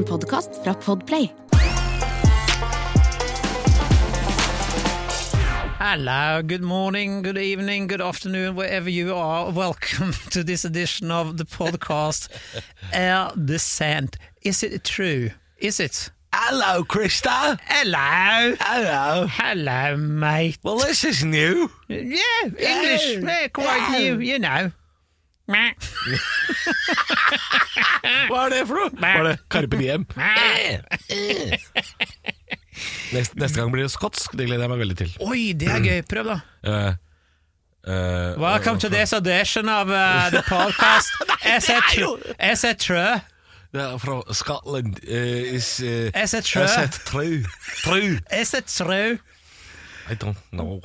En podkast fra Podplay. Hello, good morning, good evening, good afternoon, wherever you are. Welcome to this edition of the podcast Air Descent. Is it true? Is it? Hello, Krista. Hello. Hello. Hello, mate. Well, this is new. Yeah, English, yeah, quite new, you know. Hva er det for noe? Var det Carpe Diem? Neste, neste gang blir det skotsk. Det gleder jeg meg veldig til. Oi, det er gøy. Prøv, da. Eh, eh, Welcome to this audition of uh, the podcast. Is it, tr- true? Det er fra Scotland. Uh, is, it true? Is it true? True. Is it true? I don't know.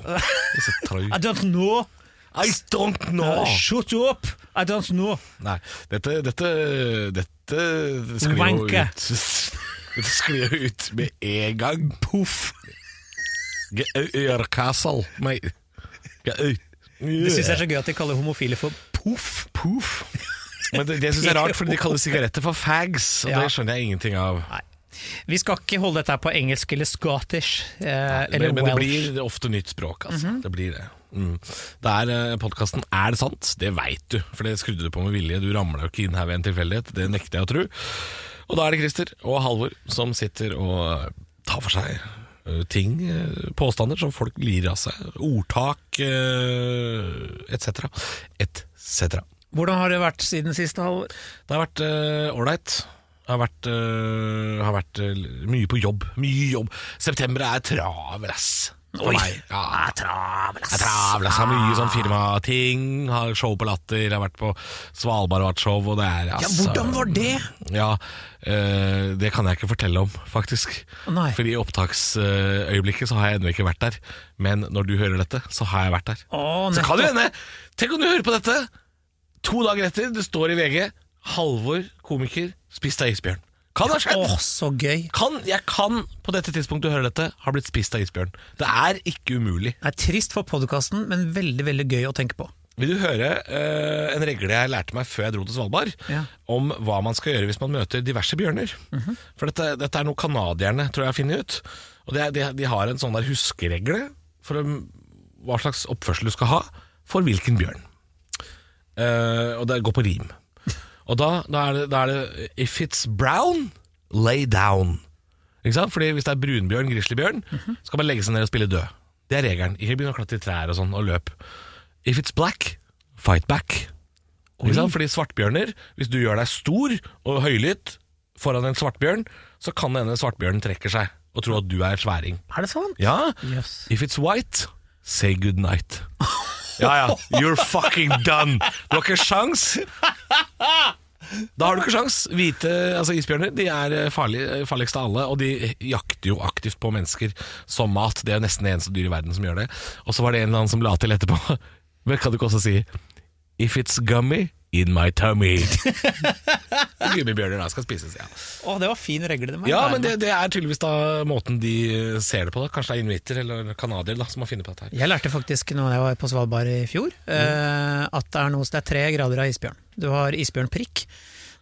Is it true? I don't know. I don't know. Shut up! I don't know. Nei, dette Dette, dette sklir jo Wanke. ut Dette sklir jo ut med en gang. Poff! Nei. Det syns jeg er så gøy at de kaller homofile for Poff, poff. Men det, det syns jeg er rart, fordi de kaller sigaretter for fags, og Ja. det skjønner jeg ingenting av. Nei. Vi skal ikke holde dette her på engelsk eller scottish. Eh, eller Men, men det welsh. blir ofte nytt språk, altså. Det blir det. Mm. Det er eh, podkasten Er det sant? Det veit du, for det skrudde du på med vilje. Du ramla jo ikke inn her ved en tilfeldighet, det nekter jeg å tro. Og da er det Christer og Halvor som sitter og tar for seg eh, ting, eh, påstander som folk lirer av seg. Ordtak uh, etc. etc. Hvordan har det vært siden sist, Halvor? Det har vært ålreit. det har vært, uh, har vært uh, mye på jobb. Mye jobb. September er travel, ass. Oi. Ja, Jeg Travel, ass. Har mye sånn firmating. Har show på Latter. Har vært på Svalbard og hatt show, og det er Ja, altså hvordan var det? Ja, øh, det kan jeg ikke fortelle om, faktisk. Nei. For i opptaksøyeblikket så har jeg ennå ikke vært der. Men når du hører dette, så har jeg vært der. Å, så kan det hende Tenk om du hører på dette to dager etter, det står i VG 'Halvor, komiker, spist av isbjørn'. Kan ha skjedd? Å, så gøy. Kan, jeg kan på dette tidspunktet du hører dette, ha blitt spist av isbjørn. Det er ikke umulig. Det er trist for podkasten, men veldig veldig gøy å tenke på. Vil du høre eh, en regle jeg lærte meg før jeg dro til Svalbard, Ja. om hva man skal gjøre hvis man møter diverse bjørner? For dette, dette er noe canadierne tror jeg har funnet ut. Og det er, de, de har en sånn der huskeregle for um, hva slags oppførsel du skal ha for hvilken bjørn. Eh, og det går på rim. Og da, da, er det, da er det If it's brown, lay down. Ikke sant? Fordi Hvis det er brunbjørn, grizzlybjørn, skal man legge seg ned og spille død. Det er regelen. Ikke begynne å klatre i trær og sånn og løp. If it's black, fight back. Ikke sant? Fordi svartbjørner, hvis du gjør deg stor og høylytt foran en svartbjørn, så kan det hende svartbjørnen trekker seg og tror at du er sværing. Er det sant? Ja. Yes. If it's white, say good night. Ja, ja. You're fucking done. Du har ikke sjans. Da har du ikke sjans. Hvite altså isbjørner de er eh, farlige, farligst av alle, og de jakter jo aktivt på mennesker som mat. Det er jo nesten det eneste dyr i verden som gjør det. Og så var det en eller annen som la til etterpå. Men kan du ikke også si If it's gummy, in my tummy. Gummibjørner da skal spises, ja. Å, det var fin regle. Det må jeg Ja, men det, det er tydeligvis da måten de ser det på. da Kanskje det er inuitter eller canadier som har funnet på dette her. Jeg lærte faktisk når jeg var på Svalbard i fjor, eh, at det er, noe, det er tre grader av isbjørn. Du har isbjørnprikk.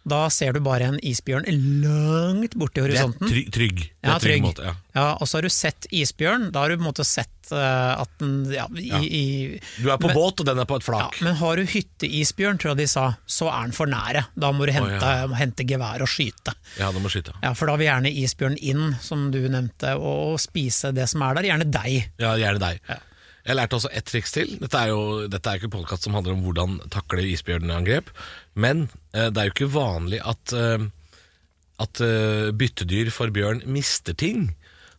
Da ser du bare en isbjørn langt borti Det er horisonten. trygg. Det er Ja, trygg måte, ja. Ja, og så har du sett isbjørn. Da har du på en måte sett uh, at den ja, i, Ja. i Du er på Men- båt, og den er på et ja, flak. Men har du hytteisbjørn, tror jeg de sa, så er den for nære. Da må du hente, ja. må hente gevær og skyte. Ja, du må skyte. Ja, For da vil gjerne isbjørn inn, som du nevnte, og spise det som er der. Gjerne deg. Ja, gjerne deg. Ja. Jeg lærte også ett triks til. Dette er jo dette er ikke en podkast som handler om hvordan takle isbjørnangrep, men eh, det er jo ikke vanlig at, eh, at eh, byttedyr for bjørn mister ting.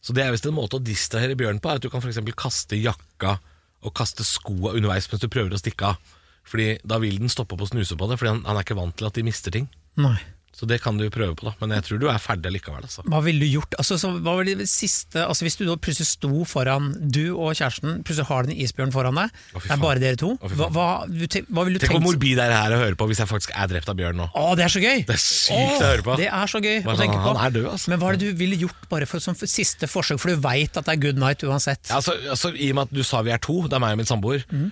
Så det er visst en måte å distrahere bjørn på, er at du kan f.eks. kaste jakka og kaste skoa underveis mens du prøver å stikke av. Fordi Da vil den stoppe opp og snuse på det, Fordi han, han er ikke vant til at de mister ting. Nei. Så det kan du prøve på, da. Men jeg tror du er ferdig likevel. Altså. Hva ville du gjort? Altså, så, hva var det siste altså, Hvis du da plutselig sto foran Du og kjæresten Plutselig har den isbjørnen foran deg. Å, det er bare dere to. Oh, Hva, hva, du hva ville du Tenk hvor tenkt? morbid det er å høre på hvis jeg faktisk er drept av bjørn nå. Å, det er så gøy! Det er sykt Åh, å høre på. Det er så gøy Bare å tenke på. han er død, altså. Men hva er det du ville gjort bare for, som siste forsøk, for du veit at det er good night uansett? Ja, Altså, altså, I og med at du sa vi er to, det er meg og min samboer, mm.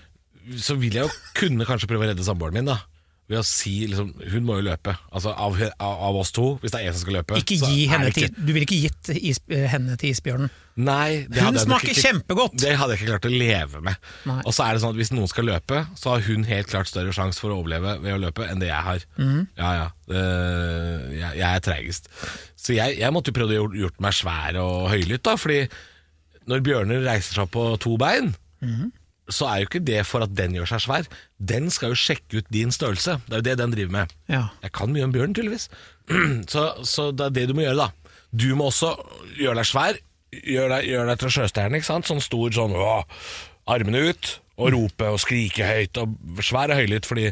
så vil jeg jo kunne kanskje prøve å redde samboeren min. da ved å si liksom, Hun må jo løpe. Altså av, av, av oss to, hvis det er en som skal løpe. Ikke gi henne ikke- til, du ville ikke gitt is, eh, henne til isbjørnen. Nei, det Hun smaker ikke- kjempegodt! Det hadde jeg ikke klart å leve med. Nei. Og så er det sånn at Hvis noen skal løpe, så har hun helt klart større sjanse for å overleve ved å løpe enn det jeg har. Mm. Ja, ja. Uh, jeg, jeg er treigest. Så jeg, jeg måtte jo prøve å gjort, gjort meg svær og høylytt, da. Fordi når bjørner reiser seg opp på to bein, Mhm. Så er jo ikke det for at den gjør seg svær. Den skal jo sjekke ut din størrelse. Det er jo det den driver med. Ja. Jeg kan mye om bjørn, tydeligvis. Så, så det er det du må gjøre, da. Du må også gjøre deg svær. Gjør deg, gjør deg til sjøstjerne, ikke sant? Sånn stor sånn åh, Armene ut, og rope og skrike høyt, og svær og høylytt, fordi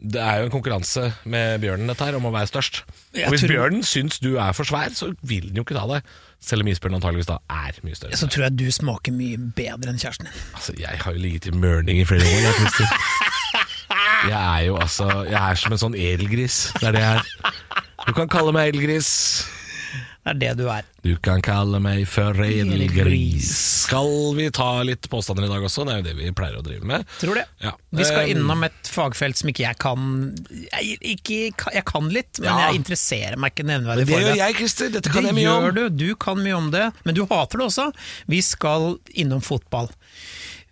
det er jo en konkurranse med bjørnen dette her om å være størst. Jeg Og hvis tror- bjørnen syns du er for svær, så vil den jo ikke ta deg. Selv om isbjørnen antageligvis da er mye større. Så tror jeg du smaker mye bedre enn kjæresten din. Altså, jeg har jo ligget i mørning i flere år. Jeg, jeg er jo altså Jeg er som en sånn edelgris. Det er det jeg er. Du kan kalle meg edelgris. Det er det du er. Du kan kalle meg for edelgris. Edelgris. Skal vi ta litt påstander i dag også? Det er jo det vi pleier å drive med. Tror det. Ja. Vi skal Eh, innom et fagfelt som ikke jeg kan Jeg, ikke, jeg kan litt, men Ja. jeg interesserer meg ikke nevneverdig Det Det gjør jeg, Christer. Dette kan det jeg mye om. Det gjør du, du kan mye om det, men du hater det også. Vi skal innom fotball.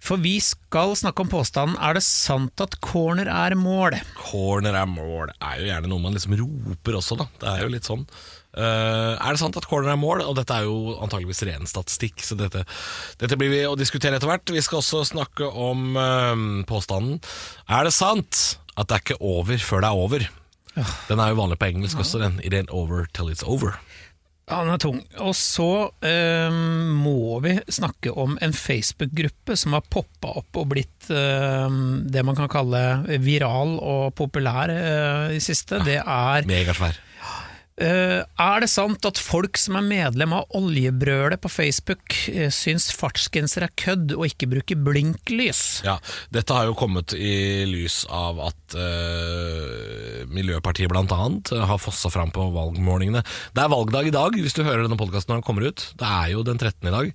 For vi skal snakke om påstanden Er det sant at corner er mål? Corner er mål er jo gjerne noe man liksom roper også, da. Det er jo litt sånn. Uh, er det sant at corner er mål? Og dette er jo antageligvis ren statistikk, så dette, dette blir vi å diskutere etter hvert. Vi skal også snakke om uh, påstanden Er det sant at det er ikke over før det er over? Den er jo vanlig på engelsk også, den. It ain't over till it's over. Ja, den er tung. Og så eh, må vi snakke om en Facebook-gruppe som har poppa opp og blitt eh, det man kan kalle viral og populær eh, i siste. Det er Megasvær. Eh, Er det sant at folk som er medlem av Oljebrølet på Facebook uh, syns fartsgrenser er kødd og ikke bruker blinklys? Ja, dette har jo kommet i lys av at uh, Miljøpartiet eh, har fossa fram på valgmålingene. Det er valgdag i dag, hvis du hører denne podkasten når den kommer ut. Det er jo den 13. i dag.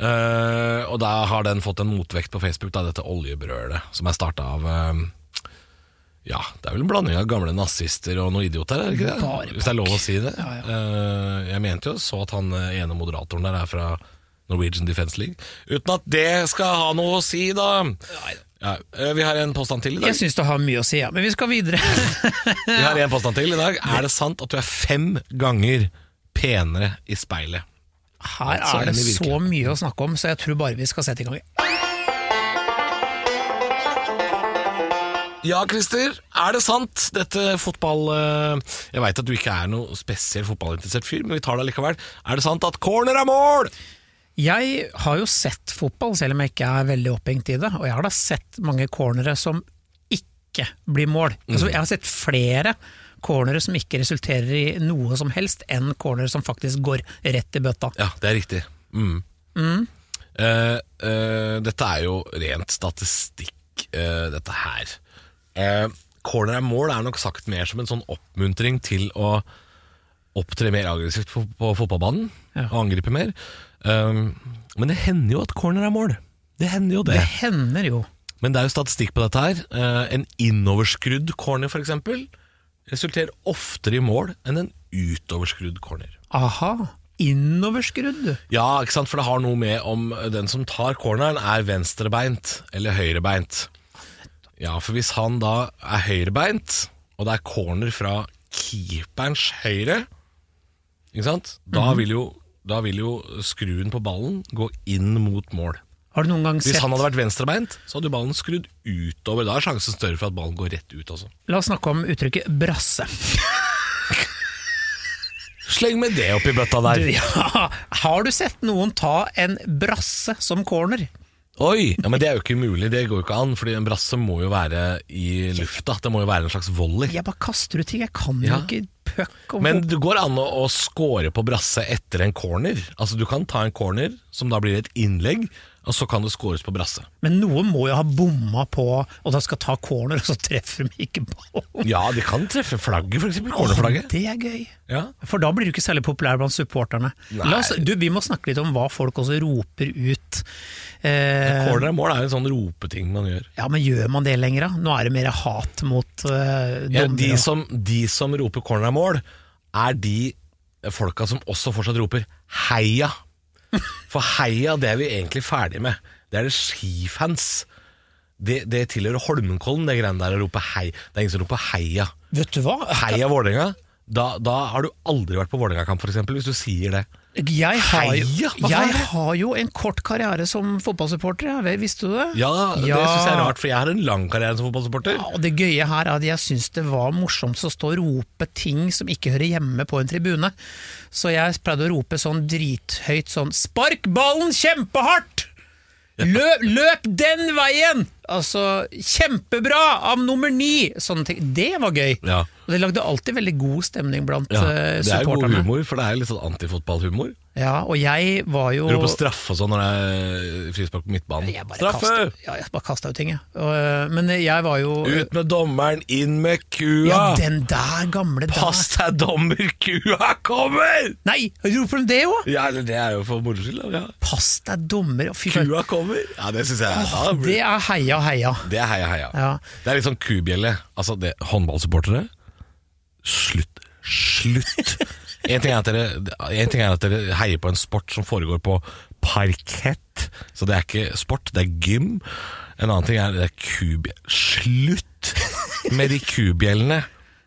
Uh, og da har den fått en motvekt på Facebook, da, dette oljebrølet, som er starta av ja, det er vel en blanding av gamle nazister og noen idioter, er det ikke det? Hvis det er lov å si det. Ja, ja. Eh, jeg mente jo så at han eh, ene moderatoren der er fra Norwegian Defence League. Uten at det skal ha noe å si, da. Ja, eh, vi har en påstand til i dag. Jeg syns det har mye å si, ja. Men vi skal videre. Vi har en påstand til i dag. Er det sant at du er fem ganger penere i speilet? Her er det så mye å snakke om, så jeg tror bare vi skal sette i gang. Ja, Christer. Er det sant? Dette fotball... eh, Jeg veit at du ikke er noe spesiell fotballinteressert fyr, men vi tar det likevel. Er det sant at corner er mål? Jeg har jo sett fotball, selv om jeg ikke er veldig opphengt i det, og jeg har da sett mange cornere som ikke blir mål. Mm. Altså, jeg har sett flere cornere som ikke resulterer i noe som helst, enn cornere som faktisk går rett i bøtta. Ja, det er riktig. Mm. Mm. Uh, uh, dette er jo rent statistikk, uh, dette her. Eh, corner er mål er nok sagt mer som en sånn oppmuntring til å opptre mer aggressivt på, på fotballbanen Ja. og angripe mer. Um, men det hender jo at corner er mål. Det hender jo det. Det hender jo. Men det er jo statistikk på dette her. Eh, en innoverskrudd corner f.eks. resulterer oftere i mål enn en utoverskrudd corner. Aha, innoverskrudd. Ja, ikke sant? for det har noe med om den som tar corneren er venstrebeint eller høyrebeint. Ja, for hvis han da er høyrebeint, og det er corner fra keeperens høyre, ikke sant? Da, vil jo, da vil jo skruen på ballen gå inn mot mål. Har du noen gang Hvis han hadde vært venstrebeint, så hadde jo ballen skrudd utover. Da er sjansen større for at ballen går rett ut også. La oss snakke om uttrykket brasse. Sleng med det oppi bøtta der. Ja, har du sett noen ta en brasse som corner? Oi! Ja, Men det er jo ikke mulig, det går jo ikke an. Fordi en brasse må jo være i lufta. Det må jo være en slags volley. Jeg bare kaster ut ting, jeg kan Ja. jo ikke puck og Men det går an å, å score på brasse etter en corner. Altså Du kan ta en corner som da blir et innlegg, og så kan det scores på brasse. Men noen må jo ha bomma på og da skal ta corner, og så treffer de ikke ballen. Ja, de kan treffe flagget, f.eks. Cornerflagget. Det er gøy. Ja. For da blir du ikke særlig populær blant supporterne. Oss, du, vi må snakke litt om hva folk også roper ut. Eh, Corner er mål er jo en sånn ropeting man gjør. ja, men gjør man det lenger, da? Nå er det mer hat mot eh, Ja, de, som, de som roper corner er mål, er de folka som også fortsatt roper heia. For heia, det er vi egentlig ferdig med. Det er det skifans. Det, det tilhører Holmenkollen, det greiene der å rope hei. Det er ingen som roper heia. Vet du hva? Heia Vålerenga. Da, da har du aldri vært på Vålerenga-kamp, f.eks., hvis du sier det. Jeg har, jo, jeg har jo en kort karriere som fotballsupporter, ja. Visste du det? Ja, det Ja. syns jeg er rart, for jeg har en lang karriere som fotballsupporter. Ja, og Det gøye her er at jeg syns det var morsomt å stå og rope ting som ikke hører hjemme på en tribune. Så jeg pleide å rope sånn drithøyt sånn 'Spark ballen kjempehardt! Løp, løp den veien!' Altså 'Kjempebra av nummer ni!' Sånne ting. Det var gøy. Ja. Og det lagde alltid veldig god stemning blant Ja, supporterne. det er god humor, for det er litt sånn antifotballhumor. Ja, og jeg var jo roper straffe og sånn når det er frispark på midtbanen. Straffe! kastet, ja, jeg bare kasta ut ting, jeg. Og, øh, Men jeg var jo Ut med dommeren, inn med kua! Ja, den der gamle der. Pass deg, dommer, kua kommer! Nei, roper de det òg? Ja, det er jo for moro skyld. Ja. Pass deg, dommer. Fy. Kua kommer. Ja, det syns jeg da Det er heia, heia. Det er heia, heia. Ja. Det er litt sånn kubjelle. Altså, det, håndballsupportere Slutt. Slutt! En ting, er at dere, en ting er at dere heier på en sport som foregår på parkett. Så det er ikke sport, det er gym. En annen ting er det er kubjell. Slutt med de kubjellene!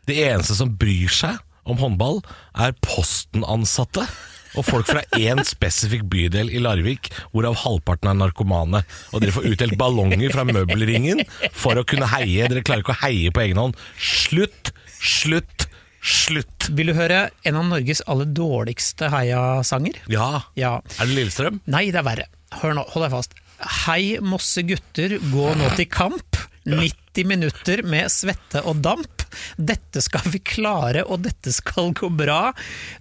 Det eneste som bryr seg om håndball, er Posten-ansatte. Og folk fra én spesifikk bydel i Larvik, hvorav halvparten er narkomane. Og dere får utdelt ballonger fra møbelringen for å kunne heie. Dere klarer ikke å heie på egen hånd. Slutt! Slutt! Slutt! Vil du høre en av Norges aller dårligste heiasanger? Ja. Ja. Er det Lillestrøm? Nei, det er verre. Hør nå, hold deg fast. Hei, Mosse gutter, gå nå til kamp. 90 minutter med svette og damp. Dette skal vi klare, og dette skal gå bra.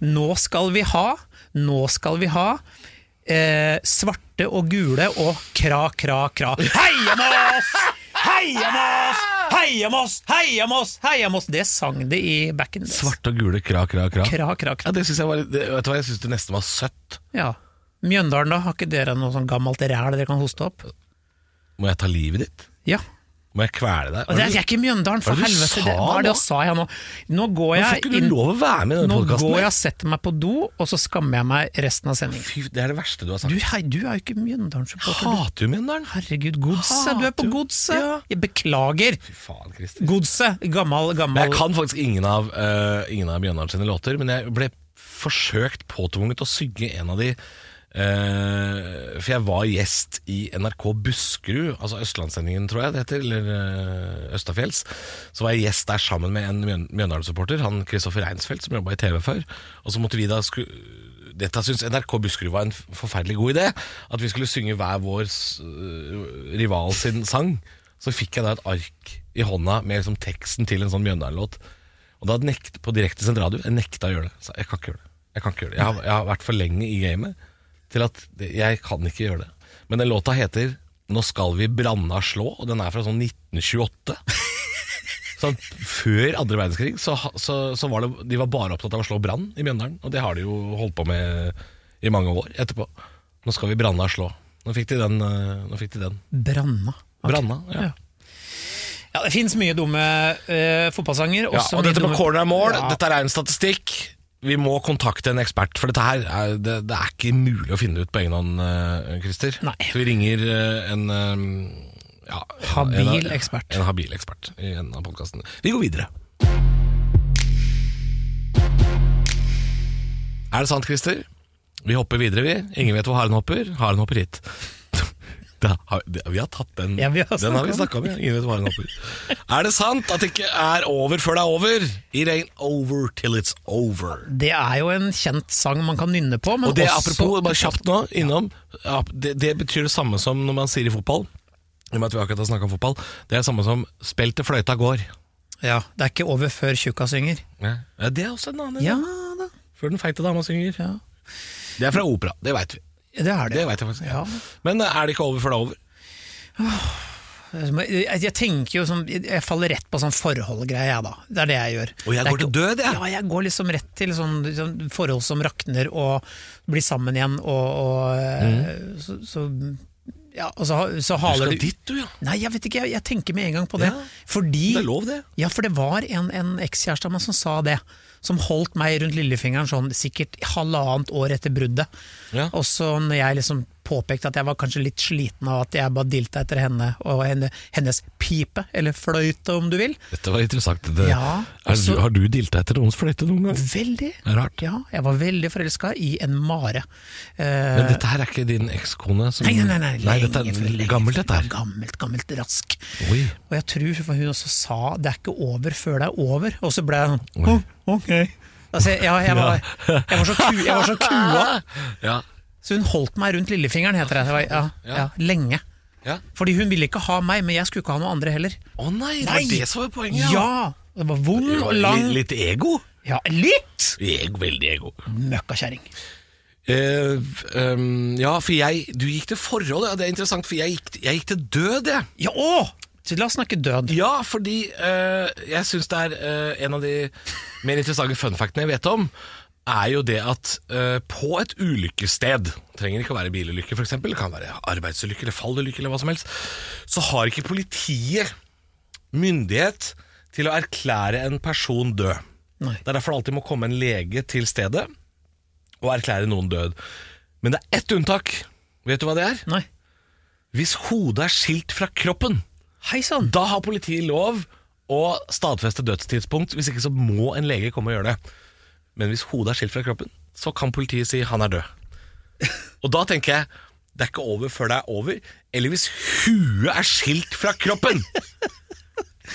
Nå skal vi ha, nå skal vi ha. Eh, svarte og gule og kra, kra, kra. Heia Moss! Heia Moss! Heia Moss! Heia Moss! Heia Moss! Det sang de i back in days. Svarte og gule, kra, kra, kra. Kra, kra, Ja, det synes jeg var det, Vet du hva, jeg syns det nesten var søtt. Ja. Mjøndalen, da? Har ikke dere noe sånn gammelt ræl dere kan hoste opp? Må jeg ta livet ditt? Ja. Må jeg kvele deg? Og det er ikke Mjøndalen, for Hva er du helvete! sa Det, hva er det du jeg sa jeg nå? Nå går Hvorfor jeg ikke du inn lov å være med i denne Nå går jeg og setter meg på do, og så skammer jeg meg resten av sendingen. Fy, det er det verste du har Du, sagt. hei, du er jo ikke Mjøndalen-supporter. du. Hater du Mjøndalen? Herregud, Godset! Du er på Godset! Ja. Jeg beklager! Fy faen, Christer. Godset! Gammal gammel Jeg kan faktisk ingen av, uh, ingen av Mjøndalen sine låter, men jeg ble forsøkt påtvunget å synge en av de eh, For jeg var gjest i NRK Buskerud, altså Østlandssendingen, tror jeg det heter, eller uh, Østafjells. Så var jeg gjest der sammen med en Mjøn- Mjøndalen-supporter, han Kristoffer Reinsfeldt, som jobba i TV før. Og så måtte vi da sku dette syns NRK Buskerud var en forferdelig god idé. At vi skulle synge hver vår øh, rival sin sang. Så fikk jeg da et ark i hånda med liksom teksten til en sånn Mjøndalen-låt. Og da nekt, på direktesendt radio Jeg nekta å gjøre det. Jeg kan. Jeg, kan ikke gjøre det. Jeg, har, jeg har vært for lenge i gamet til at jeg kan ikke gjøre det. Men den låta heter 'Nå skal vi branna slå', og den er fra sånn 1928. så før andre verdenskrig så, så, så var det, de var bare opptatt av å slå brann i Mjøndalen. Og det har de jo holdt på med i mange år etterpå. Nå skal vi branna slå. Nå fikk de den. Nå fikk de den. Branna. Okay. Branna, ja. Ja. Ja, det fins mye dumme uh, fotballsanger. Ja, og dette med dumme- corner er mål, Ja. dette er en statistikk. Vi må kontakte en ekspert, for dette her er, det, det er ikke mulig å finne ut på egen hånd, eh, Christer. Nei. Så vi ringer eh, en eh, ja, en- Habil en, ekspert. En habil ekspert i en av podkastene. Vi går videre. Er det sant, Christer? Vi hopper videre, vi. Ingen vet hvor haren hopper. Haren hopper hit. Har, det, vi har tatt den. Ja, har den har vi snakka om. Er det sant at det ikke er over før det er over? It ain't over till it's over. Det er jo en kjent sang man kan nynne på. Og det også, apropos, bare kjapt nå, innom ja, det, det betyr det samme som når man sier i fotball. I og med at vi akkurat har snakka om fotball. Det er det samme som 'spill til fløyta går'. Ja, Det er ikke over før tjukka synger. Ja. Ja, det er også en annen. Ja da. Før den feite dama synger. Ja. Det er fra opera, det veit vi. Det er det. Det vet jeg faktisk. Ja. Men eh, er det ikke over før det er over? Jeg, jeg tenker jo som Jeg faller rett på sånn forholdgreie, jeg, da. Det er det jeg gjør. Og jeg går ikke, til død, jeg. Ja, jeg går liksom rett til sånn, sånn forhold som rakner og blir sammen igjen, og, og mm. så, så Ja, og så, så haler Du skal du dit, du, ja. Nei, jeg vet ikke, jeg, jeg tenker med en gang på det. Ja, Fordi Det er lov, det. Ja, for det var en, en ekskjæreste av meg som sa det. Som holdt meg rundt lillefingeren sånn sikkert halvannet år etter bruddet. Ja. Og så når jeg liksom påpekte at jeg var kanskje litt sliten av at jeg bare dilta etter henne og henne, hennes pipe, eller fløyte om du vil. Dette var interessant. Det, Ja, også- er, har du dilta etter noens fløyte noen gang? Veldig. Rart. Ja, jeg var veldig forelska i en mare. Uh, Men dette her er ikke din ekskone? som- nei, nei, nei, nei, dette er lenge gammelt, dette her. Gammelt, gammelt, rask. Oi. Og jeg tror hun også sa det er ikke over før det er over. Og så ble jeg sånn oh, ok. Altså, ja, jeg, var, jeg, var så ku, jeg var så kua. Ja. Så hun holdt meg rundt lillefingeren, heter det. det var, ja, Ja. lenge. ja. Fordi hun ville ikke ha meg, men jeg skulle ikke ha noen andre heller. Å nei, det var det som var poenget. Ja! Det var vond og lang. Litt, litt ego? Ja, litt! Ego, veldig ego. Møkkakjerring. Uh, um, ja, for jeg Du gikk til forhold, ja. Det er interessant, for jeg gikk, jeg gikk til død, jeg. Ja, å! Så la oss snakke død. Ja, fordi uh, jeg syns det er uh, en av de mer interessante funfactene jeg vet om, er jo det at uh, på et ulykkessted, trenger ikke å være bilulykke f.eks., det kan være arbeidsulykke eller fallulykke eller hva som helst, så har ikke politiet myndighet til å erklære en person død. Nei. Det er derfor det alltid må komme en lege til stedet og erklære noen død. Men det er ett unntak. Vet du hva det er? Nei. Hvis hodet er skilt fra kroppen. Heisan. Da har politiet lov å stadfeste dødstidspunkt, hvis ikke så må en lege komme og gjøre det. Men hvis hodet er skilt fra kroppen, så kan politiet si han er død. Og da tenker jeg, det er ikke over før det er over. Eller hvis huet er skilt fra kroppen!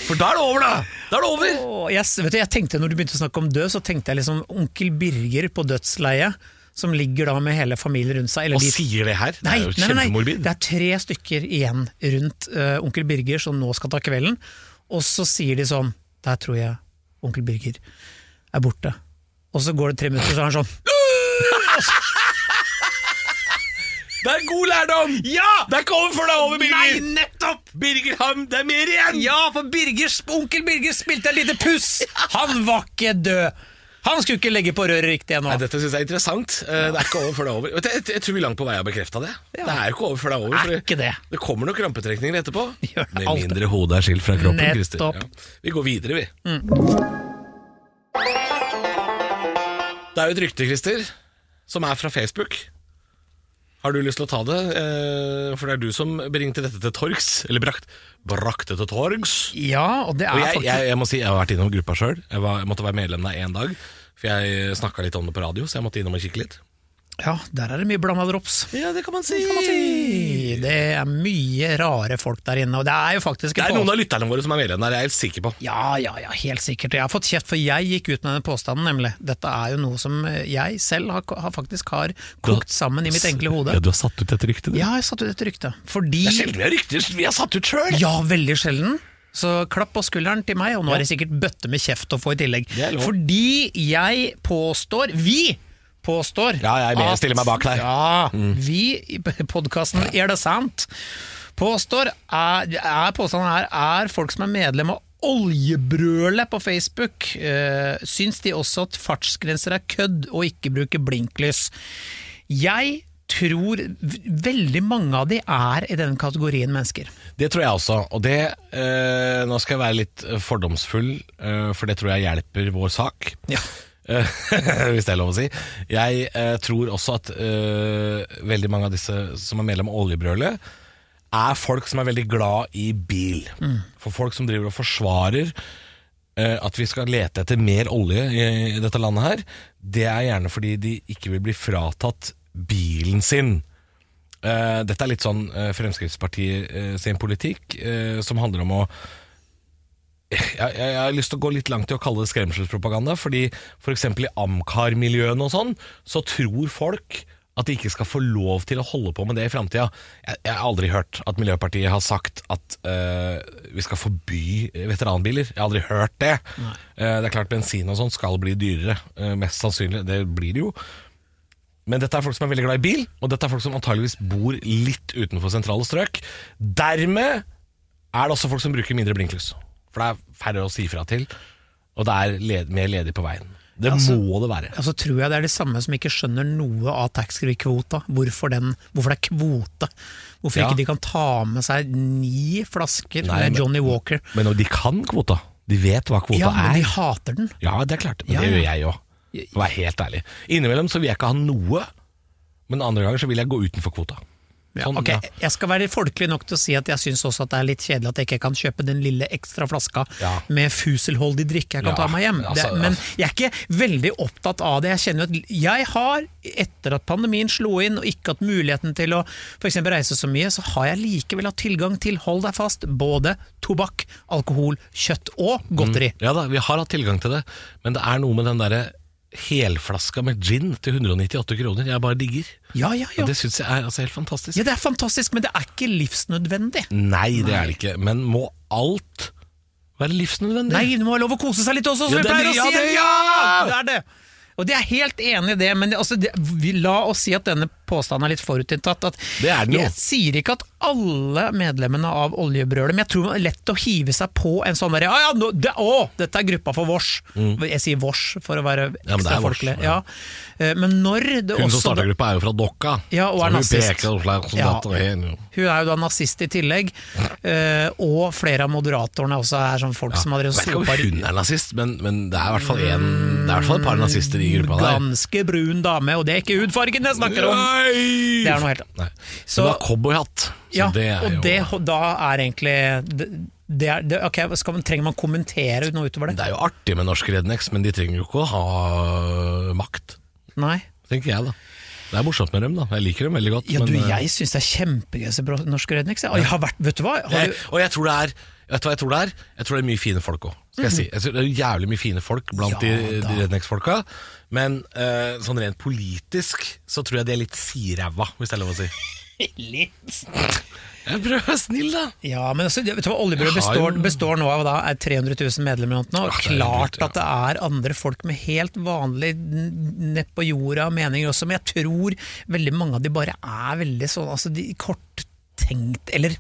For da er det over, da! Da er det over! Oh, vet du, jeg tenkte Når du begynte å snakke om død, så tenkte jeg liksom onkel Birger på dødsleiet, som ligger da med hele familien rundt seg. Eller Og de- sier det her. Det Nei, er jo kjempemorbid. Det er tre stykker igjen rundt uh, onkel Birger som nå skal ta kvelden, og så sier de sånn Der tror jeg onkel Birger er borte. Og så går det tre minutter, så er han sånn Det er god lærdom! Ja! Det er ikke over før det er over, Birger! Nei, nettopp! Birger han, det er mer igjen! Ja, for Birgers, onkel Birger spilte et lite puss! Han var ikke død! Han skulle ikke legge på røret riktig ennå. Nei, Dette synes jeg er interessant. Ja. Det er ikke over før det er over. Du, Jeg, jeg tror vi langt på vei har bekrefta det. Ja. Det er ikke over før det er over. Er ikke det. Det kommer noen krampetrekninger etterpå. Med mindre hodet er skilt fra kroppen. Nettopp. Mm. Ja. Vi går videre, vi. Det er jo et rykte, Christer, som er fra Facebook. Har du lyst til å ta det? Eh, For det er du som bringte dette til torgs. Eller brakt, brakte til torgs. Ja, og det er Og jeg, faktisk jeg, jeg må si, jeg har vært innom gruppa sjøl. Jeg, jeg måtte være medlem der én dag. For jeg snakka litt om det på radio, så jeg måtte innom og kikke litt. Ja, der er det mye blanda drops. Ja, det kan man si. kan man si. Det er mye rare folk der inne, og det er jo faktisk Det er noen av lytterne våre som er medlemmer der, jeg er helt sikker på. Ja, ja, ja, helt sikkert. Jeg har fått kjeft, for jeg gikk ut med denne påstanden, nemlig. Dette er jo noe som jeg selv har, har faktisk har kokt sammen i mitt enkle hode. Ja, Du har satt ut dette ryktet, du. Ja, jeg har satt ut et rykte. Fordi Det er sjelden vi har rykter vi har satt ut sjøl. Ja, veldig sjelden. Så klapp på skulderen til meg, og nå er det sikkert bøtte med kjeft å få i tillegg. Det er. Fordi jeg påstår Vi påstår Ja, jeg er at- stiller meg bak deg. Ja, vi i podkasten Er det sant? Påstår er, er Påstanden her er folk som er medlem av Oljebrølet på Facebook. Eh, syns de også at fartsgrenser er kødd og ikke bruker blinklys. Jeg tror veldig mange av de er i denne kategorien mennesker. Det tror jeg også. Og det eh, Nå skal jeg være litt fordomsfull, eh, for det tror jeg hjelper vår sak. Ja. Eh, Hvis det er lov å si. Jeg eh, tror også at eh, veldig mange av disse som er medlem av Oljebrølet, er folk som er veldig glad i bil. For folk som driver og forsvarer eh, at vi skal lete etter mer olje i, i dette landet her, det er gjerne fordi de ikke vil bli fratatt bilen sin. Eh, dette er litt sånn eh, Fremskrittspartiet eh, sin politikk, eh, som handler om å jeg, jeg, har lyst til å gå litt langt i å kalle det skremselspropaganda, fordi f.eks. i Amcar-miljøene og sånn, så tror folk At de ikke skal få lov til å holde på med det i framtida. Jeg, jeg har aldri hørt at Miljøpartiet har sagt at uh, vi skal forby veteranbiler. Jeg har aldri hørt det. Uh, det er klart bensin og sånn skal bli dyrere, Uh, mest sannsynlig. Det blir det jo. Men dette er folk som er veldig glad i bil, og dette er folk som antageligvis bor litt utenfor sentrale strøk. Dermed er det også folk som bruker mindre blinklys. For det er færre å si fra til, og det er led mer ledig på veien. Det Altså- må det være. Altså tror jeg det er de samme som ikke skjønner noe av taxfree-kvota. Hvorfor, hvorfor det er kvote. Hvorfor Ja. ikke de kan ta med seg ni flasker Nei, med Johnny Walker. Men de kan kvota. De vet hva kvota Ja, men de er. hater den. Ja, det er klart. Men Ja, det gjør jeg òg. For å være helt ærlig. Innimellom så vil jeg ikke ha noe, men andre ganger så vil jeg gå utenfor kvota. Sånn, okay. ja. Jeg skal være folkelig nok til å si at jeg syns også at det er litt kjedelig at jeg ikke kan kjøpe den lille ekstra flaska Ja. med fuselholdig drikke jeg kan Ja, ta meg hjem. altså, det, men jeg er ikke veldig opptatt av det. Jeg kjenner at jeg har, etter at pandemien slo inn og ikke hatt muligheten til å eksempel reise så mye, så har jeg likevel hatt tilgang til, hold deg fast, både tobakk, alkohol, kjøtt og godteri. Ja da, vi har hatt tilgang til det, men det er noe med den derre helflaska med gin til 198 kroner jeg bare digger. Ja, ja, ja. Og det syns jeg er altså helt fantastisk. Ja, det er fantastisk, men det er ikke livsnødvendig. Nei, det er det ikke. Men må alt være livsnødvendig? Nei, det må være lov å kose seg litt også, som vi er pleier å si! ja! Det er det! Og det er helt enig i det, men det, altså, det, vi, la oss si at denne påstanden er litt forutinntatt. At. Jeg sier ikke at alle medlemmene av Oljebrølet, men jeg tror det er lett å hive seg på en sånn derre ja, ja, no, det, Å, dette er gruppa for vårs. Jeg sier vårs for å være ekstra Ja, folkelig. ja. Eh, Men når det Hun som starter starta gruppa er jo fra Dokka. Ja, og er hun nazist. hen. Hun er jo da nazist i tillegg, eh, og flere av moderatorene også er sånn folk som har Jeg vet ikke om hun er nazist, men, men det er i hvert fall en, det er i hvert fall et par nazister i gruppa der. Ganske brun dame, og det er ikke hudfargen jeg snakker om! Nei! Det er noe helt annet. Så, Men du har cowboyhatt. Ja, det er og jo det, da er egentlig det, det er, det, ok, skal man, Trenger man kommentere noe utover det? Det er jo artig med norske rednex, men de trenger jo ikke å ha makt, Nei. tenker jeg da. Det er morsomt med dem, da. Jeg liker dem veldig godt. Ja, men, du, eh, jeg syns det er kjempegøy å se rednecks. jeg. Og jeg har vært, vet du hva? Har jeg, du, og jeg tror det er Vet du hva jeg tror det er? Jeg tror det er mye fine folk òg, skal jeg si. Jeg tror det er jævlig mye fine folk blant Mhm. Ja, de, de rednecks-folka. Men eh, sånn rent politisk så tror jeg de er litt siræva, hvis det er lov å si. litt. Jeg prøver å være snill, da. Ja, men altså, vet du hva, Oljebrød Jeg har består, jo- består nå av da, er 300 000 medlemmer. Ja, det er Klart helt, ja. at det er andre folk med helt vanlig n- nett på jorda meninger også, men jeg tror veldig mange av de bare er veldig sånn altså de korttenkt, eller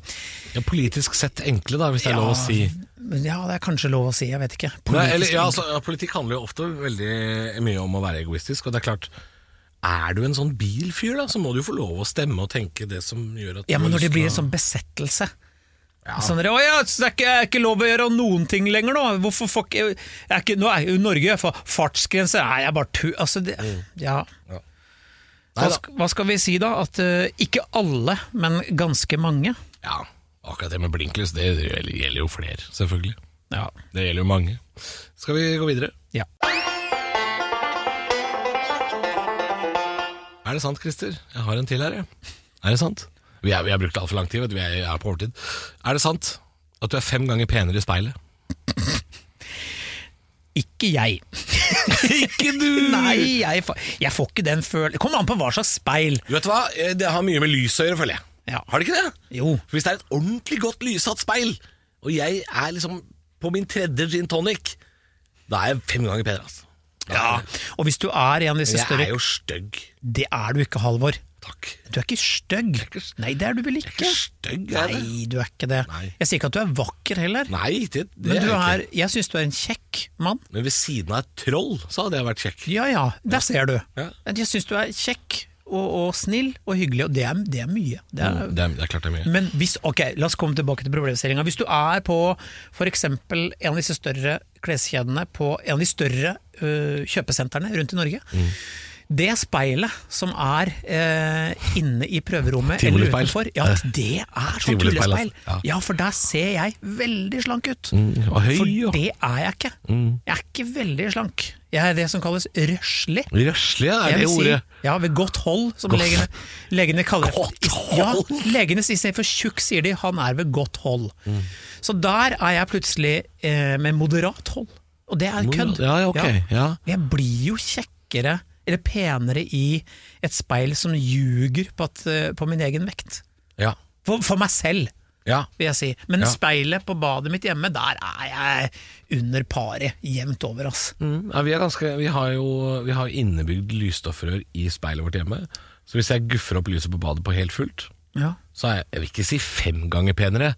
Ja, politisk sett enkle, da, hvis det er lov å si. Ja, det er kanskje lov å si, jeg vet ikke. Nei, eller, ja, altså, ja, politikk handler jo ofte veldig mye om å være egoistisk, og det er klart Er du en sånn bilfyr, da, så må du jo få lov å stemme og tenke det som gjør at Ja, men når det blir en sånn besettelse Ja. Sånn å ja, det er ikke, er ikke lov å gjøre noen ting lenger nå. Hvorfor fuck ikke, er ikke Nå er jo Norge for fartsgrense Nei, jeg bare tu... Altså, det, ja. Nei Hva, hva skal vi si da? At uh, ikke alle, men ganske mange. Ja, akkurat det med blinklys, det gjelder jo flere, selvfølgelig. Ja. Det gjelder jo mange. Skal vi gå videre? ja. Er det sant, Christer? Jeg har en til her, jeg. Er det sant? Vi, er, vi har brukt altfor lang tid, vet du. vi er, er på overtid. Er det sant at du er fem ganger penere i speilet? Ikke jeg. Ikke du! Nei, jeg, jeg får ikke den følelsen. Kommer an på hva slags speil. Du vet hva, det har mye med lys å gjøre, føler jeg. Ja. Har det ikke det? Jo. For Hvis det er et ordentlig godt lyssatt speil, og jeg er liksom på min tredje gin tonic, da er jeg fem ganger penere. Altså. Da Ja. er jeg- Og hvis du er en av disse Jeg større er jo stygg. Det er du ikke, Halvor. Takk. Du er ikke stygg. Nei, det er du vel Jeg ikke? stygg, er det? Nei, du er ikke det. Nei. Jeg sier ikke at du er vakker heller. Nei, det, det Men du jeg er, ikke. jeg syns du er en kjekk mann. Men ved siden av et troll, så hadde jeg vært kjekk. Ja ja, der ser du. Ja. Jeg syns du er kjekk og, og snill og hyggelig, og det er, det er mye. Det er, Mm, Det er, det er klart det er mye. Men hvis, ok, la oss komme tilbake til problemstillingen. Hvis du er på f.eks. en av disse større kleskjedene på en av de større øh, kjøpesentrene rundt i Norge. Mm. Det speilet som er eh, inne i prøverommet eller utenfor, ja, det er sånn tullespeil. altså. Ja. Ja, for der ser jeg veldig slank ut. Mm, og høy, For det er jeg ikke. Jeg er ikke veldig slank. Jeg er det som kalles røslig. Røslig, er det ordet. si, ja, ved godt hold, som Godt- legene, legene kaller det. Ja, legene istedenfor tjukk sier de han er ved godt hold. Mm. Så der er jeg plutselig eh, med moderat hold. Og det er kødd. Ja, ja, ok. Ja. Jeg blir jo kjekkere eller penere i et speil som ljuger på, at, eh, på min egen vekt. Ja. For, for meg selv, ja. vil jeg si. Men Ja. speilet på badet mitt hjemme, der er jeg under paret. Jevnt over, ass. Mm, ja vi, er ganske, vi har jo vi har innebygd lysstoffrør i speilet vårt hjemme. Så hvis jeg guffer opp lyset på badet på helt fullt, Ja. så er jeg, jeg vil ikke si fem ganger penere,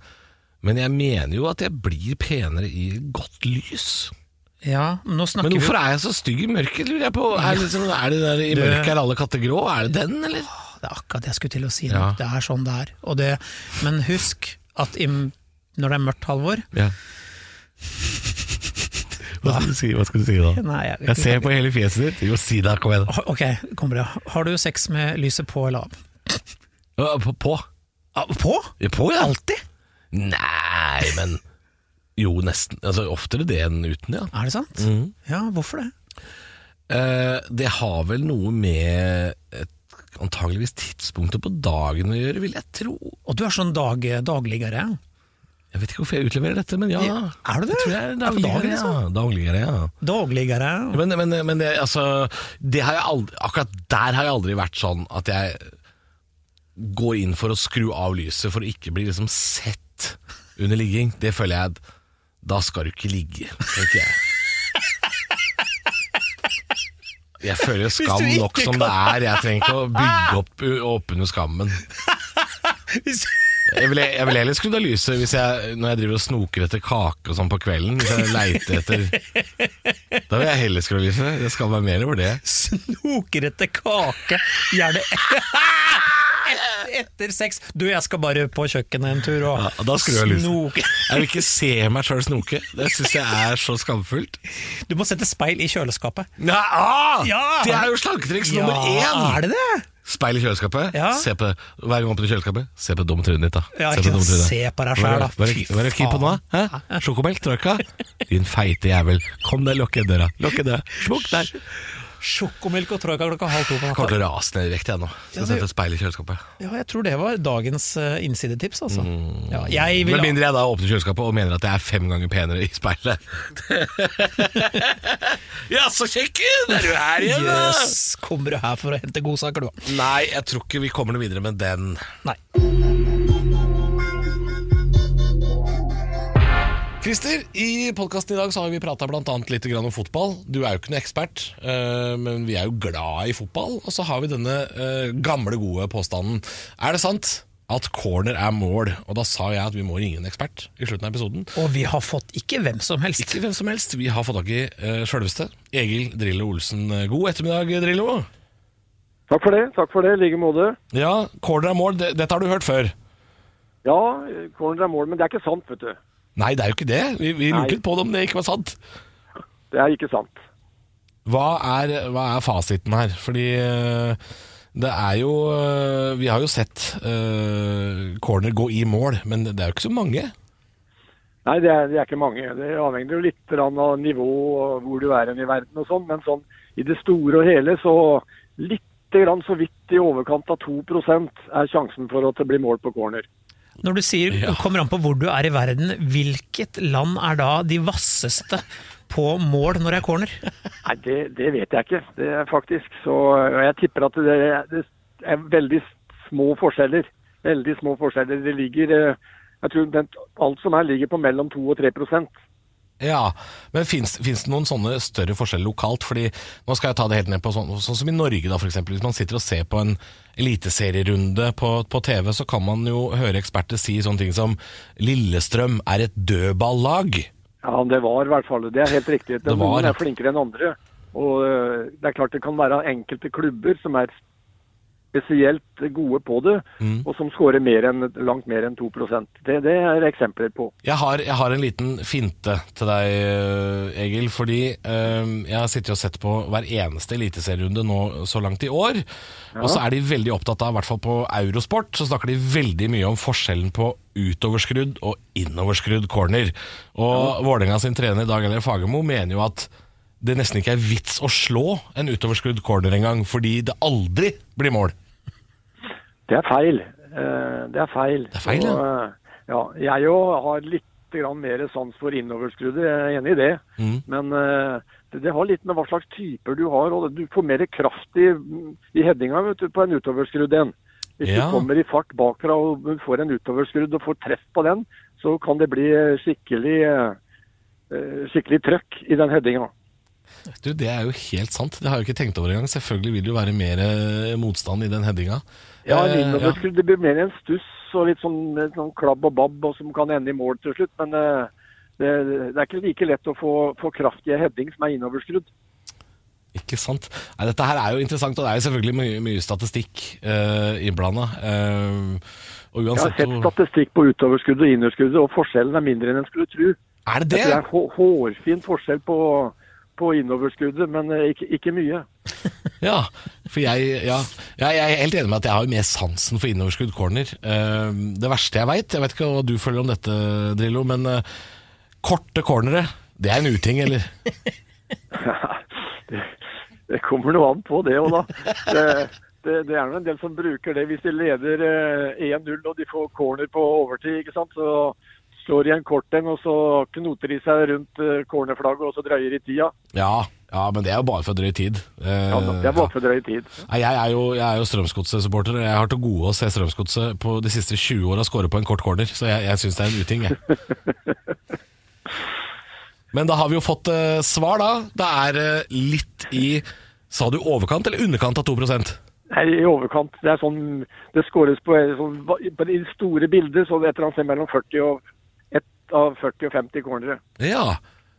men jeg mener jo at jeg blir penere i godt lys. Ja, Men vi hvorfor er jeg så stygg i mørket, lurer jeg på? Er det, liksom, er det der i mørket er alle katter grå? Er det den, eller? Det er akkurat det jeg skulle til å si. Ja. Det er sånn det er. Det, men husk at i, når det er mørkt, Halvor Ja. Hva skal du si, Hva skal du si da? Nei, jeg, Jeg ser på hele fjeset ditt. Jo, si det, kom igjen. Ok, kom bra. Har du sex med lyset på eller av? På? På, Ah, på ja. Alltid? Nei, men Jo, nesten. Altså, Oftere det enn uten, ja. Er det sant? Mm. Ja, hvorfor det? Eh, det har vel noe med et, antageligvis tidspunktet på dagen å gjøre, vil jeg tro. Og du er sånn dag, dagligere? Jeg vet ikke hvorfor jeg utleverer dette, men ja. Er du det? Jeg tror jeg er dagligere, ja. Dagligere, ja. Dagligere. Men, men, men det, altså, det har jeg aldri, akkurat der har jeg aldri vært sånn at jeg går inn for å skru av lyset for å ikke bli liksom sett under ligging. Det føler jeg da skal du ikke ligge, tenker jeg. Jeg føler skam nok som det er. Jeg trenger ikke å bygge opp, opp under skammen. Jeg ville jeg vil heller skrudd av lyset hvis jeg, når jeg driver og snoker etter kake og sånn på kvelden. Hvis jeg leiter etter Da vil jeg heller skru av lyset. Det skal være mer over det. Snoker etter kake, gjerne etter sex. Du, jeg skal bare på kjøkkenet en tur og Ja, da jeg snoke. Jeg vil ikke se meg sjøl snoke. Det syns jeg er så skamfullt. Du må sette speil i kjøleskapet. Ja, ah, Ja! Det er jo slanketriks nummer én! er det det? Speil i kjøleskapet. Ja. Se på, hver gang åpner du kjøleskapet, se på dumme trynet ditt. da Ja, Se ikke dumme trynet. se på deg det- da. Hva er det- du keen på nå? Hæ? Sjokomelk, troika? Din feite jævel. Kom deg, lukk igjen døra. Lukk igjen døra. Smukk der. Sjokomelk og troika klokka halv to på Jeg kommer natta. til å rase ned i vekt, jeg nå. Skal Ja, det- sette et speil i kjøleskapet. Ja, jeg tror det var dagens uh, innsidetips, altså. Ja, jeg vil Med mindre jeg da åpner kjøleskapet og mener at jeg er fem ganger penere i speilet. ja, så kjekken! Er du her igjen, da? Yes, kommer du her for å hente godsaker, du? Nei, jeg tror ikke vi kommer noe videre med den. Nei. Christer, i podkasten i dag så har vi prata bl.a. litt om fotball. Du er jo ikke noe ekspert, eh, men vi er jo glad i fotball. Og så har vi denne eh, gamle, gode påstanden. Er det sant at corner er mål? Og da sa jeg at vi må ringe en ekspert i slutten av episoden. Og vi har fått ikke hvem som helst. Ikke hvem som helst. Vi har fått tak i uh, sjølveste Egil Drillo Olsen. God ettermiddag, Drillo. Takk for det. takk for det, I like måte. Ja, corner er mål. Det, dette har du hørt før? Ja, corner er mål, men det er ikke sant, vet du. Nei, det er jo ikke det. Vi, vi lurte på det om det ikke var sant. Det er ikke sant. Hva er, hva er fasiten her? Fordi eh, det er jo eh, Vi har jo sett uh, corner gå i mål, men det er jo ikke så mange. Nei, det er, det er ikke mange. Det avhenger jo litt av nivå og hvor du er i verden og sånn, men sånn i det store og hele så litt grann så vidt i overkant av 2% er sjansen for at det blir mål på corner. Når du sier Ja. kommer an på hvor du er i verden, hvilket land er da de vasseste på mål når det er corner? Nei, det, det vet jeg ikke, det er faktisk. Så jeg tipper at det, det er veldig små forskjeller. Veldig små forskjeller. Det ligger eh, Jeg tror alt som er ligger på mellom 2 og 3 Ja, Men fins det noen sånne større forskjeller lokalt? Fordi Nå skal jeg ta det helt ned på sånn, sånn som i Norge, da, eksempel. Hvis man sitter og ser på en eliteserierunde på, på TV, så kan man jo høre eksperter si sånne ting som Lillestrøm er et dødballag. Ja, det var i hvert fall det. er helt riktig. Det var, Noen er flinkere enn andre. Og øh, det er klart det kan være enkelte klubber som er spesielt gode på det, Mm. og som skårer mer enn, langt mer enn 2 det, det er eksempler på. Jeg har, jeg har en liten finte til deg, eh, Egil. Fordi eh, jeg har sittet og sett på hver eneste eliteserierunde nå så langt i år. Og så er de veldig opptatt av, i hvert fall på Eurosport, så snakker de veldig mye om forskjellen på utoverskrudd og innoverskrudd corner. Og Vålerenga sin trener Dag Eller Fagermo mener jo at det nesten ikke er vits å slå en utoverskrudd corner engang, fordi det aldri blir mål. Det er feil. Eh, Det er feil. Det er feil, ja. Og, øh, ja. Jeg jo har litt grann mer sans for innoverskuddet, jeg er enig i det. Mm. Men eh, det, det har litt med hva slags typer du har. og Du får mer kraft i, i headinga du, på en utoverskrudd enn. Hvis Ja. du kommer i fart bakfra og får en utoverskrudd og får treff på den, så kan det bli eh, skikkelig, eh, eh, skikkelig trøkk i den headinga. Du, Det er jo helt sant. Det har jeg jo ikke tenkt over engang. Selvfølgelig vil det jo være mer eh, motstand i den headinga. Ja, en Eh, innoverskrudd det blir mer en stuss og litt sånn, litt sånn klabb og babb og som kan ende i mål til slutt. Men eh, det, det er ikke like lett å få, få kraftige heading som er innoverskrudd. Ikke sant. Nei, dette her er jo interessant, og det er jo selvfølgelig mye, mye statistikk uh, innblanda. Uh, Jeg har sett statistikk på utoverskuddet og innerskuddet, og forskjellen er mindre enn en skulle tro. Er det Det det? er en hårfin forskjell på, på innoverskuddet, men eh, ikke, ikke mye. Ja, for jeg, ja, jeg, jeg er helt enig med at jeg har jo mer sansen for innoverskudd corner. Eh, det verste jeg veit, jeg vet ikke hva du føler om dette, Drillo, men eh, korte cornere, det er en uting, eller? det, det kommer noe an på det òg, da. Det, det, det er en del som bruker det hvis de leder eh, 1-0 og de får corner på overtid. ikke sant? Så slår i en kort en, og så knoter de seg rundt eh, cornerflagget og så drøyer de tida. Ja, ja, men det er jo bare for drøy tid. Eh, Ja, det er bare for drøy tid. Nei, Jeg er jo, jeg er jo Strømsgodset-supporter, og jeg har til gode å se Strømsgodset på de siste 20 åra skåre på en kort corner, så jeg, jeg syns det er en uting, jeg. Men da har vi jo fått eh, svar, da. Det er eh, litt i Sa du overkant eller underkant av 2% Nei, i overkant. Det er sånn, det skåres på, sånn, på de store bildet, så det et eller annet mellom 40 og, av 40 og 50 cornere. Ja.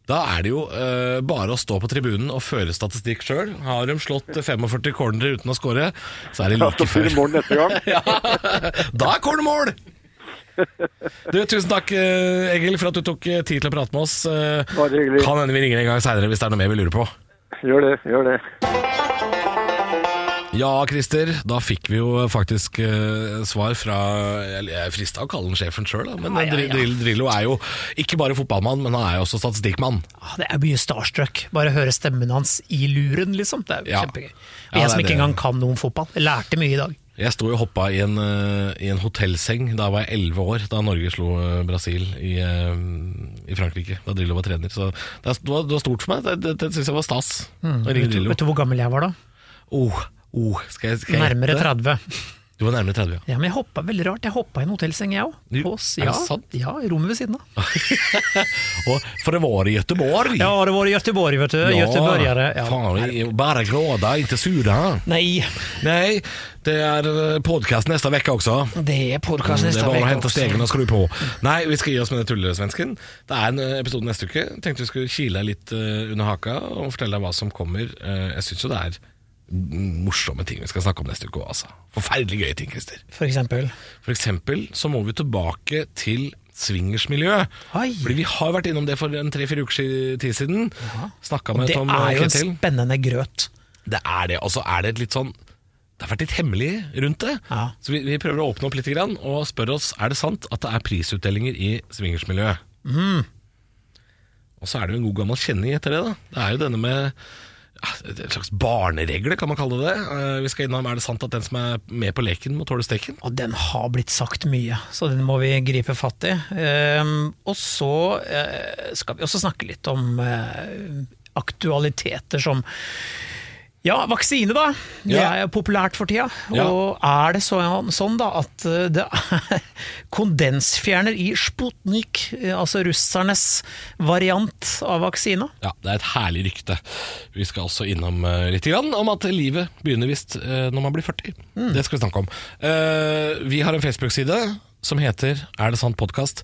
Da er det jo eh, bare å stå på tribunen og føre statistikk sjøl. Har de slått 45 cornere uten å score, så er det like før. mål neste gang. Ja, da er cornermål! Du, tusen takk, eh, Egil, for at du tok eh, tid til å prate med oss. Eh, Bare hyggelig. Kan hende vi ringer en gang seinere hvis det er noe mer vi lurer på. Gjør det, gjør det. Ja, Christer, da fikk vi jo faktisk uh, svar fra Jeg er frista å kalle han sjefen sjøl, men Ja, ja, ja. Drill- Drillo er jo ikke bare fotballmann, men han er jo også statistikkmann. Ah, Det er mye starstruck. Bare høre stemmen hans i luren, liksom. Det er kjempegøy. Og jeg som ikke engang kan noe om fotball. Jeg lærte mye i dag. Jeg sto og hoppa i en, eh, i en hotellseng da jeg var elleve år, da Norge slo eh, Brasil i, i Frankrike. Da Drillo var trener. Så det, det, var, det var stort for meg. Det, det, det syns jeg var stas. Mm. Vet du, vet du hvor gammel jeg var da? Oh, oh, skal jeg, skal jeg Nærmere 30. Du var nærmere 30, ja. Ja, men jeg hoppa veldig rart. Jeg hoppa i en hotellseng, jeg òg. Ja? Ja, i rommet ved siden av. For det var i Göteborg. Ja, det var i Göteborg, vet du. Göteborgare. Ja. Fan, bare glada, ikke sura. Nei, Nei. det er podcast neste uke også. det er podkast Det er bare å hente stegen og skru på. Nei, vi skal gi oss med det tullesvensken. Det er en eh, episode neste uke. Tenkte vi skulle kile litt eh, under haka og fortelle deg hva som kommer. Eh, jeg syns jo det er mm, morsomme ting vi skal snakke om neste uke altså. Forferdelig gøye ting, Christer. For eksempel. For eksempel så må vi tilbake til swingersmiljøet. Fordi vi har vært innom det for en tre-fire uker siden. Snakka med Det er jo en Ketil. spennende grøt. Det er det. Og så er det et litt sånn Det har vært litt hemmelig rundt det. Ja. Så vi, vi prøver å åpne opp litt grann, og spørre oss er det sant at det er prisutdelinger i swingersmiljøet. Mm. Og så er det jo en god gammel kjenning etter det. da Det er jo denne med ja, en slags barneregler, kan man kalle det. Eh, Vi skal innom er det sant at den som er med på leken, må tåle steken? Og den har blitt sagt mye, så den må vi gripe fatt i. Ehm, og så eh, skal vi også snakke litt om eh, aktualiteter som ja, vaksine, da. Det Ja. er populært for tida. Ja. Og er det sånn, sånn da at eh, det er kondensfjerner i Sputnik, eh, altså russernes variant av vaksina? Ja, det er et herlig rykte. Vi skal også innom uh, litt grann om at livet begynner visst eh, når man blir 40. Det skal vi snakke om. Eh, vi har en Facebook-side som heter Er det sant podkast?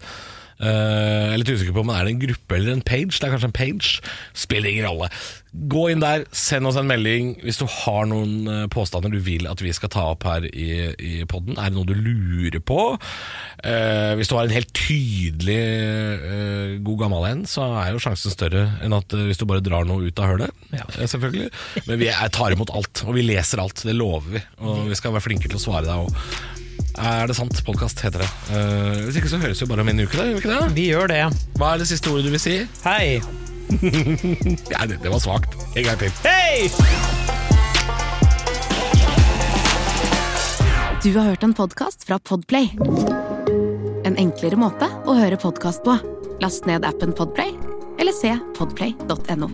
Jeg er litt usikker på om det er en gruppe eller en page. Det er kanskje en page. Spiller ingen rolle. Gå inn der, send oss en melding hvis du har noen eh, påstander du vil at vi skal ta opp her i, i podden. Er det noe du lurer på? Eh, hvis du har en helt tydelig eh, god gammel en, så er jo sjansen større enn at eh, hvis du bare drar noe ut av hølet. Ja. Eh, selvfølgelig. Men vi er, tar imot alt, og vi leser alt. Det lover vi. Og vi skal være flinke til å svare deg òg. Er det sant? Podkast heter det. Uh, hvis ikke så høres vi bare om en uke, da. Gjør vi ikke det? Vi gjør det. Hva er det siste ordet du vil si? Hei! Ja, det, det var svakt. En gang til. Hei! Du har hørt en podkast fra Podplay. En enklere måte å høre podkast på. Last ned appen Podplay, eller se podplay.no.